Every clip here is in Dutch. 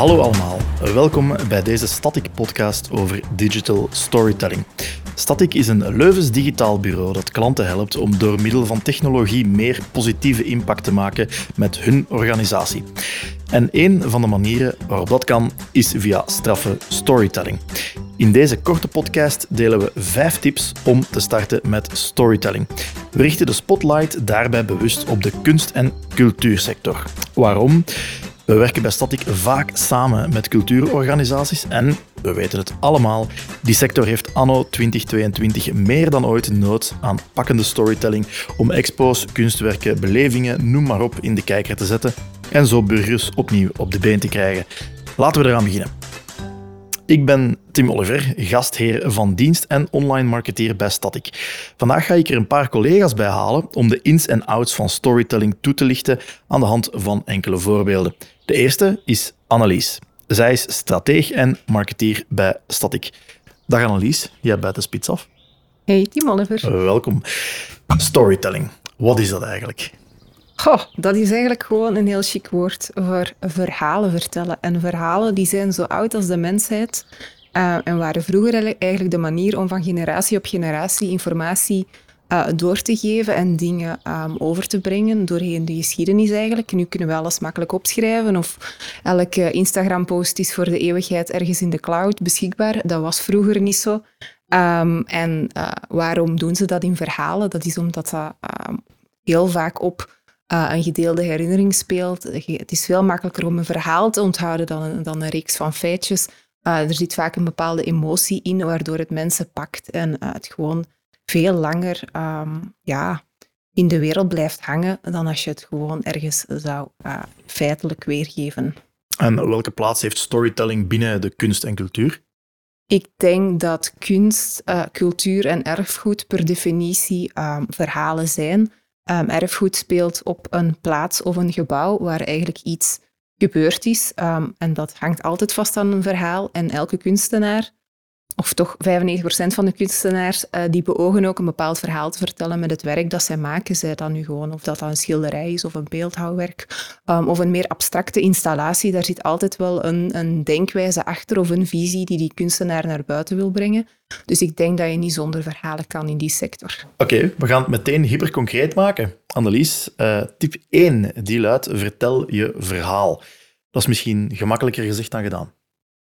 Hallo allemaal, welkom bij deze Static-podcast over digital storytelling. Static is een Leuvens digitaal bureau dat klanten helpt om door middel van technologie meer positieve impact te maken met hun organisatie. En een van de manieren waarop dat kan is via straffe storytelling. In deze korte podcast delen we vijf tips om te starten met storytelling. We richten de spotlight daarbij bewust op de kunst- en cultuursector. Waarom? We werken bij Static vaak samen met cultuurorganisaties en, we weten het allemaal, die sector heeft anno 2022 meer dan ooit nood aan pakkende storytelling om expo's, kunstwerken, belevingen, noem maar op, in de kijker te zetten en zo burgers opnieuw op de been te krijgen. Laten we eraan beginnen. Ik ben Tim Oliver, gastheer van dienst en online marketeer bij Static. Vandaag ga ik er een paar collega's bij halen om de ins en outs van storytelling toe te lichten aan de hand van enkele voorbeelden. De eerste is Annelies. Zij is strateeg en marketeer bij Static. Dag Annelies, jij bent de spits af. Hey Tim Oliver. welkom. Storytelling, wat is dat eigenlijk? Dat is eigenlijk gewoon een heel chic woord voor verhalen vertellen. En verhalen die zijn zo oud als de mensheid uh, en waren vroeger eigenlijk de manier om van generatie op generatie informatie uh, door te geven en dingen um, over te brengen doorheen de geschiedenis eigenlijk. Nu kunnen we alles makkelijk opschrijven of elke Instagram-post is voor de eeuwigheid ergens in de cloud beschikbaar. Dat was vroeger niet zo. Um, en uh, waarom doen ze dat in verhalen? Dat is omdat dat um, heel vaak op uh, een gedeelde herinnering speelt. Het is veel makkelijker om een verhaal te onthouden dan een, dan een reeks van feitjes. Er zit vaak een bepaalde emotie in, waardoor het mensen pakt en het gewoon veel langer um, ja, in de wereld blijft hangen dan als je het gewoon ergens zou feitelijk weergeven. En welke plaats heeft storytelling binnen de kunst en cultuur? Ik denk dat kunst, cultuur en erfgoed per definitie um, verhalen zijn. Um, erfgoed speelt op een plaats of een gebouw waar eigenlijk iets gebeurd is. Um, en dat hangt altijd vast aan een verhaal. En elke kunstenaar, of toch 95% van de kunstenaars, uh, die beogen ook een bepaald verhaal te vertellen met het werk dat zij maken. Zij dat nu gewoon, of dat dan een schilderij is of een beeldhouwwerk um, of een meer abstracte installatie. Daar zit altijd wel een, een denkwijze achter of een visie die die kunstenaar naar buiten wil brengen. Dus ik denk dat je niet zonder verhalen kan in die sector. Oké, we gaan het meteen hyperconcreet maken. Annelies, uh, tip 1, die luidt, vertel je verhaal. Dat is misschien gemakkelijker gezegd dan gedaan.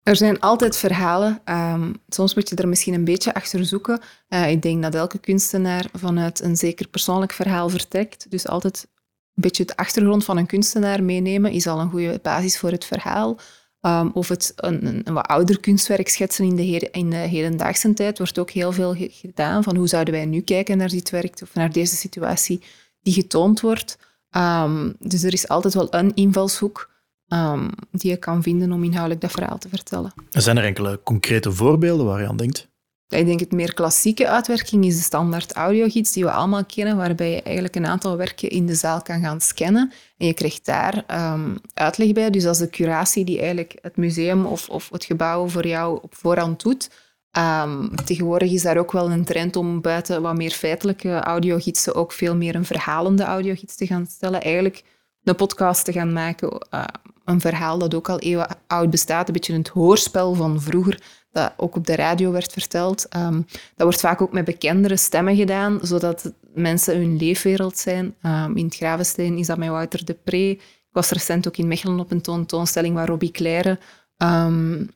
Er zijn altijd verhalen. Um, soms moet je er misschien een beetje achter zoeken. Uh, ik denk dat elke kunstenaar vanuit een zeker persoonlijk verhaal vertrekt. Dus altijd een beetje de achtergrond van een kunstenaar meenemen is al een goede basis voor het verhaal. Um, of het een, een, een, wat ouder kunstwerk schetsen in de, in de hedendaagse tijd wordt ook heel veel gedaan. Van hoe zouden wij nu kijken naar dit werk of naar deze situatie die getoond wordt. Um, dus er is altijd wel een invalshoek um, die je kan vinden om inhoudelijk dat verhaal te vertellen. Zijn er enkele concrete voorbeelden waar je aan denkt? Ik denk het meer klassieke uitwerking is de standaard audiogids die we allemaal kennen, waarbij je eigenlijk een aantal werken in de zaal kan gaan scannen. En je krijgt daar um, uitleg bij. Dus als de curatie die eigenlijk het museum of, of het gebouw voor jou op voorhand doet. Um, tegenwoordig is daar ook wel een trend om buiten wat meer feitelijke audiogidsen ook veel meer een verhalende audiogids te gaan stellen. Eigenlijk een podcast te gaan maken, uh, een verhaal dat ook al eeuwen oud bestaat, een beetje het hoorspel van vroeger, dat ook op de radio werd verteld. Um, dat wordt vaak ook met bekendere stemmen gedaan, zodat mensen hun leefwereld zijn. Um, in het Gravensteen is dat met Wouter de Pre. Ik was recent ook in Mechelen op een tentoonstelling waar Robbie Claire um,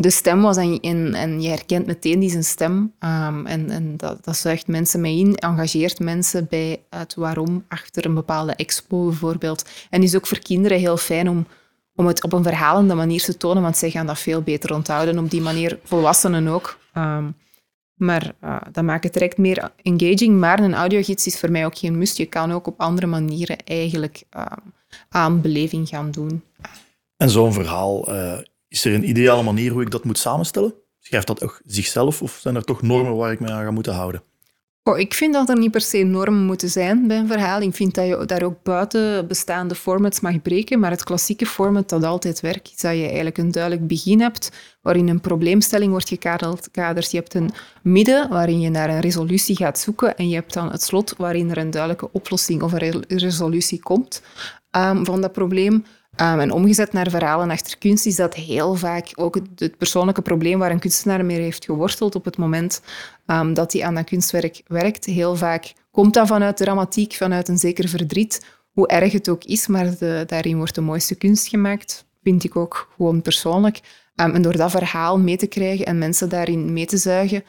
de stem was en, en, en, je herkent meteen die zijn stem. en, en dat, dat, zuigt mensen mee in, engageert mensen bij het waarom achter een bepaalde expo bijvoorbeeld. En is ook voor kinderen heel fijn om om het op een verhalende manier te tonen, want zij gaan dat veel beter onthouden. Op die manier volwassenen ook. Um, maar uh, dat maakt het direct meer engaging. Maar een audiogids is voor mij ook geen must. Je kan ook op andere manieren eigenlijk um, aan beleving gaan doen. En zo'n verhaal, uh, is er een ideale manier hoe ik dat moet samenstellen? Schrijft dat ook zichzelf of zijn er toch normen waar ik me aan ga moeten houden? Ik vind dat er niet per se normen moeten zijn bij een verhaal. Ik vind dat je daar ook buiten bestaande formats mag breken, maar het klassieke format dat altijd werkt, is dat je eigenlijk een duidelijk begin hebt, waarin een probleemstelling wordt gekaderd. Je hebt een midden, waarin je naar een resolutie gaat zoeken, en je hebt dan het slot, waarin er een duidelijke oplossing of een resolutie komt um, van dat probleem. Um, en omgezet naar verhalen achter kunst is dat heel vaak ook het, persoonlijke probleem waar een kunstenaar mee heeft geworteld op het moment um, dat hij aan dat kunstwerk werkt. Heel vaak komt dat vanuit dramatiek, vanuit een zeker verdriet, hoe erg het ook is, maar de, daarin wordt de mooiste kunst gemaakt, vind ik ook gewoon persoonlijk. Um, en door dat verhaal mee te krijgen en mensen daarin mee te zuigen,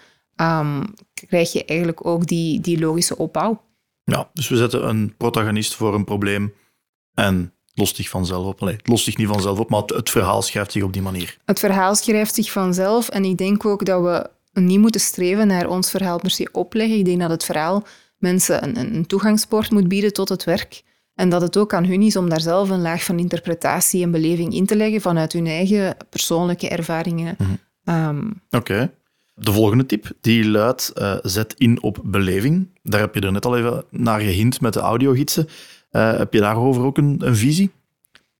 krijg je eigenlijk ook die, die logische opbouw. Ja, dus we zetten een protagonist voor een probleem en lost zich vanzelf op. Nee, het lost zich niet vanzelf op, maar het, verhaal schrijft zich op die manier. Het verhaal schrijft zich vanzelf en ik denk ook dat we niet moeten streven naar ons verhaal per se opleggen. Ik denk dat het verhaal mensen een, een toegangspoort moet bieden tot het werk. En dat het ook aan hun is om daar zelf een laag van interpretatie en beleving in te leggen vanuit hun eigen persoonlijke ervaringen. Mhm. Ehm, Oké. De volgende tip, die luidt, uh, zet in op beleving. Daar heb je er net al even naar gehind met de audiogidsen. Uh, heb je daarover ook een, een, visie?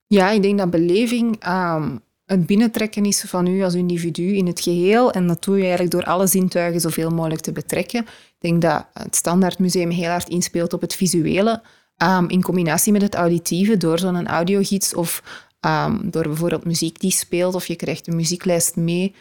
Ja, ik denk dat beleving um, het binnentrekken is van u als individu in het geheel. En dat doe je eigenlijk door alle zintuigen zoveel mogelijk te betrekken. Ik denk dat het Standaardmuseum heel hard inspeelt op het visuele. Um, in combinatie met het auditieve, door zo'n audiogids of um, door bijvoorbeeld muziek die speelt, of je krijgt een muzieklijst mee.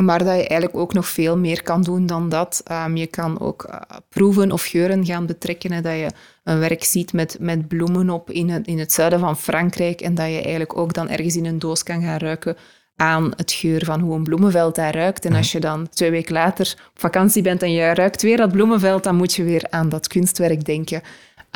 Maar dat je eigenlijk ook nog veel meer kan doen dan dat. Um, je kan ook uh, proeven of geuren gaan betrekken. Hè, dat je een werk ziet met, met bloemen op in het, in het zuiden van Frankrijk. En dat je eigenlijk ook dan ergens in een doos kan gaan ruiken aan het geur van hoe een bloemenveld daar ruikt. En als je dan twee weken later op vakantie bent en je ruikt weer dat bloemenveld, dan moet je weer aan dat kunstwerk denken.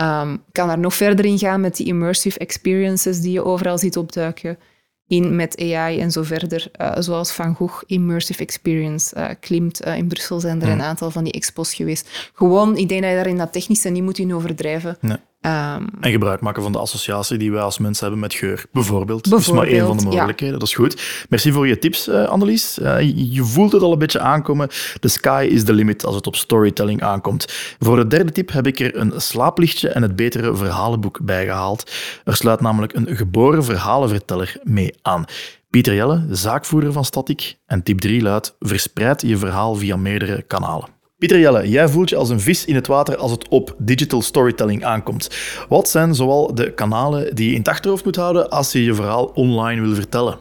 Um, kan daar nog verder in gaan met die immersive experiences die je overal ziet opduiken in met AI en zo verder. Uh, zoals Van Gogh Immersive Experience uh, klimt. Uh, in Brussel zijn er een aantal van die expos geweest. Gewoon, ik denk dat je daar in dat technische niet moet in overdrijven. Nee. Um, en gebruik maken van de associatie die wij als mensen hebben met geur, bijvoorbeeld. Dat is maar één van de mogelijkheden, dat is goed. Merci voor je tips, uh, Annelies. Uh, je voelt het al een beetje aankomen. The sky is the limit als het op storytelling aankomt. Voor de derde tip heb ik er een slaaplichtje en het betere verhalenboek bijgehaald. Er sluit namelijk een geboren verhalenverteller mee aan. Pieter Jelle, zaakvoerder van Static. En tip 3 luidt, verspreid je verhaal via meerdere kanalen. Pieter Jelle, jij voelt je als een vis in het water als het op digital storytelling aankomt. Wat zijn zoal de kanalen die je in het achterhoofd moet houden als je je verhaal online wil vertellen?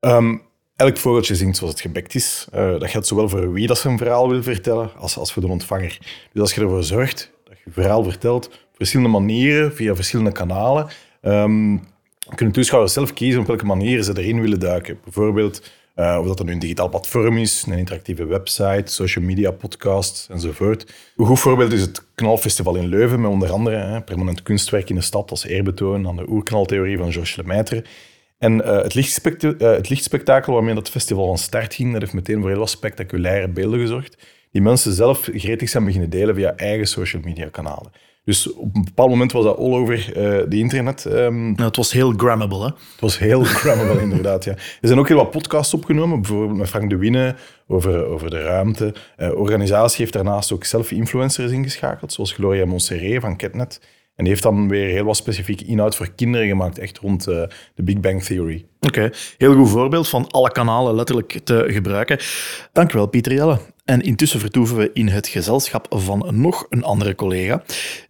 Um, elk vogeltje zingt zoals het gebekt is. Uh, dat geldt zowel voor wie dat zijn verhaal wil vertellen, als, als voor de ontvanger. Dus als je ervoor zorgt dat je je verhaal vertelt op verschillende manieren, via verschillende kanalen, um, kunnen toeschouwers zelf kiezen op welke manier ze erin willen duiken. Bijvoorbeeld uh, of dat nu een digitaal platform is, een interactieve website, social media podcast enzovoort. Een goed voorbeeld is het Knalfestival in Leuven, met onder andere hè, permanent kunstwerk in de stad als eerbetoon aan de oerknaltheorie van Georges Lemaitre. En uh, het, lichtspectakel, het lichtspektakel waarmee dat festival van start ging, dat heeft meteen voor heel wat spectaculaire beelden gezorgd, die mensen zelf gretig zijn beginnen delen via eigen social media kanalen. Dus op een bepaald moment was dat all over uh, de internet. Um, het was heel grammable, hè? Het was heel grammable, inderdaad, ja. Er zijn ook heel wat podcasts opgenomen, bijvoorbeeld met Frank de Winne over, over de ruimte. Uh, organisatie heeft daarnaast ook zelf influencers ingeschakeld, zoals Gloria Montserrat van Ketnet. En die heeft dan weer heel wat specifieke inhoud voor kinderen gemaakt, echt rond uh, de Big Bang Theory. Oké, heel goed voorbeeld van alle kanalen letterlijk te gebruiken. Dankjewel, Pieter Jelle. En intussen vertoeven we in het gezelschap van nog een andere collega,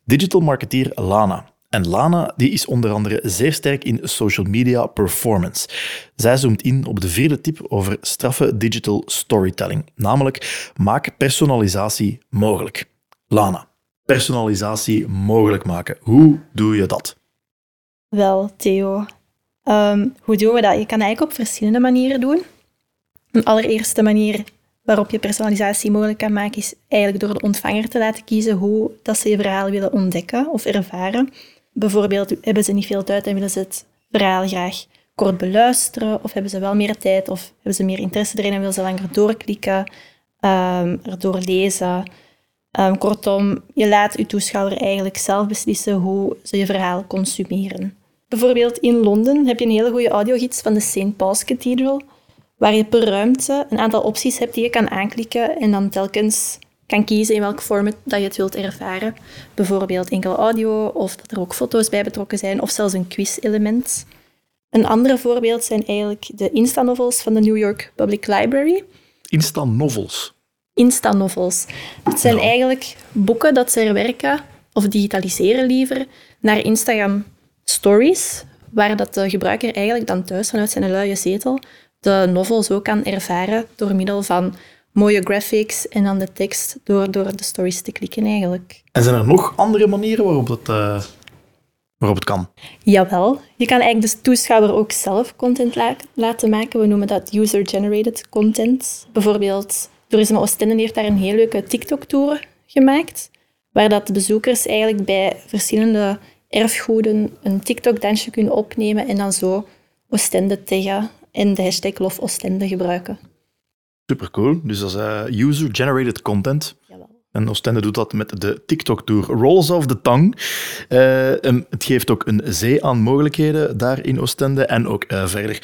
digital marketeer Lana. En Lana die is onder andere zeer sterk in social media performance. Zij zoomt in op de vierde tip over straffe digital storytelling, namelijk maak personalisatie mogelijk. Lana, personalisatie mogelijk maken. Hoe doe je dat? Wel, Theo. Ehm, hoe doen we dat? Je kan eigenlijk op verschillende manieren doen. Een allereerste manier waarop je personalisatie mogelijk kan maken, is eigenlijk door de ontvanger te laten kiezen hoe dat ze je verhaal willen ontdekken of ervaren. Bijvoorbeeld hebben ze niet veel tijd en willen ze het verhaal graag kort beluisteren, of hebben ze wel meer tijd, of hebben ze meer interesse erin en willen ze langer doorklikken, um, erdoor lezen. Um, kortom, je laat je toeschouwer eigenlijk zelf beslissen hoe ze je verhaal consumeren. Bijvoorbeeld in Londen heb je een hele goede audiogids van de St. Paul's Cathedral, waar je per ruimte een aantal opties hebt die je kan aanklikken en dan telkens kan kiezen in welk format dat je het wilt ervaren. Bijvoorbeeld enkel audio of dat er ook foto's bij betrokken zijn of zelfs een quiz-element. Een ander voorbeeld zijn eigenlijk de Insta-novels van de New York Public Library. Insta-novels? Insta-novels. Het zijn eigenlijk boeken dat ze herwerken, of digitaliseren liever, naar Instagram stories, waar dat de gebruiker eigenlijk dan thuis vanuit zijn luie zetel de novel zo kan ervaren door middel van mooie graphics en dan de tekst door, door de stories te klikken eigenlijk. En zijn er nog andere manieren waarop het, uh, waarop het kan? Jawel. Je kan eigenlijk de toeschouwer ook zelf content laten maken. We noemen dat user-generated content. Bijvoorbeeld, Tourisme Oostende heeft daar een heel leuke TikTok-tour gemaakt, waar dat de bezoekers eigenlijk bij verschillende erfgoeden een TikTok-dansje kunnen opnemen en dan zo Oostende taggen en de hashtag Love Oostende gebruiken. Super cool. Dus dat is uh, user-generated content. En Oostende doet dat met de TikTok-tour Rolls of the Tongue. Uh, het geeft ook een zee aan mogelijkheden daar in Oostende. En ook uh, verder.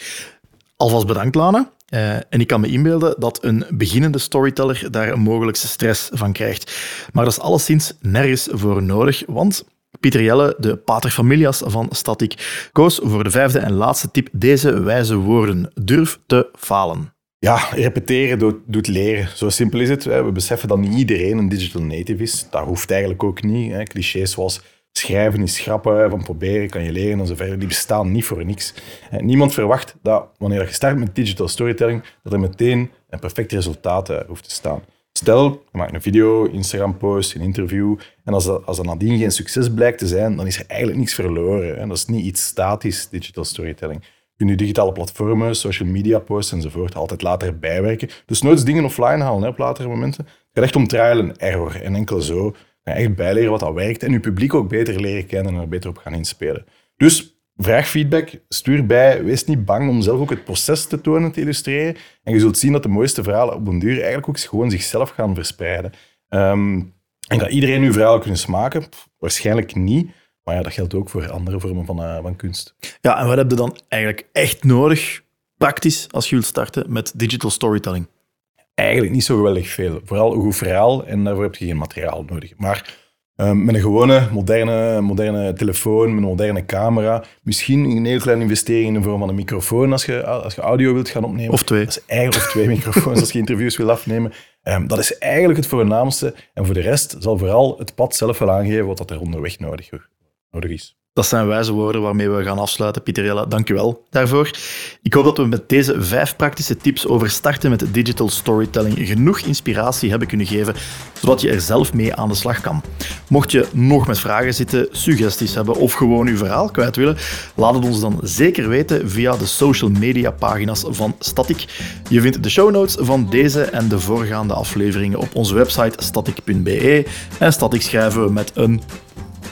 Alvast bedankt, Lana. Uh, en ik kan me inbeelden dat een beginnende storyteller daar een mogelijkse stress van krijgt. Maar dat is alleszins nergens voor nodig, want Pieter Jelle, de paterfamilias van Static, koos voor de vijfde en laatste tip deze wijze woorden. Durf te falen. Ja, repeteren doet, leren. Zo simpel is het. We beseffen dat niet iedereen een digital native is. Dat hoeft eigenlijk ook niet. Clichés zoals schrijven is schrappen, van proberen kan je leren en zo verder. Die bestaan niet voor niks. Niemand verwacht dat wanneer je start met digital storytelling, dat er meteen een perfect resultaat hoeft te staan. Stel, je maakt een video, Instagram-post, een interview, en als dat, als dat nadien geen succes blijkt te zijn, dan is er eigenlijk niets verloren. En dat is niet iets statisch, digital storytelling. Je kunt je digitale platformen, social media posts enzovoort altijd later bijwerken. Dus nooit dingen offline halen hè, op latere momenten. Het gaat echt om trial en error. En enkel zo echt bijleren wat dat werkt en je publiek ook beter leren kennen en er beter op gaan inspelen. Dus vraag feedback, stuur bij, wees niet bang om zelf ook het proces te tonen, te illustreren. En je zult zien dat de mooiste verhalen op een duur eigenlijk ook gewoon zichzelf gaan verspreiden. Um, en gaat iedereen uw verhaal kunnen smaken? waarschijnlijk niet. Maar ja, dat geldt ook voor andere vormen van, uh, van kunst. Ja, en wat heb je dan eigenlijk echt nodig, praktisch, als je wilt starten met digital storytelling? Eigenlijk niet zo geweldig veel. Vooral een goed verhaal en daarvoor heb je geen materiaal nodig. Maar um, met een gewone moderne, moderne telefoon, met een moderne camera, misschien een heel kleine investering in de vorm van een microfoon als je, als je audio wilt gaan opnemen. Of twee. Dat is eigenlijk, of twee microfoons als je interviews wil afnemen. Um, dat is eigenlijk het voornaamste. En voor de rest zal vooral het pad zelf wel aangeven wat er onderweg nodig, nodig is. Dat zijn wijze woorden waarmee we gaan afsluiten. Pieterella, dank u wel daarvoor. Ik hoop dat we met deze vijf praktische tips over starten met digital storytelling genoeg inspiratie hebben kunnen geven, zodat je er zelf mee aan de slag kan. Mocht je nog met vragen zitten, suggesties hebben of gewoon uw verhaal kwijt willen, laat het ons dan zeker weten via de social media pagina's van Static. Je vindt de show notes van deze en de voorgaande afleveringen op onze website static.be. En Static schrijven we met een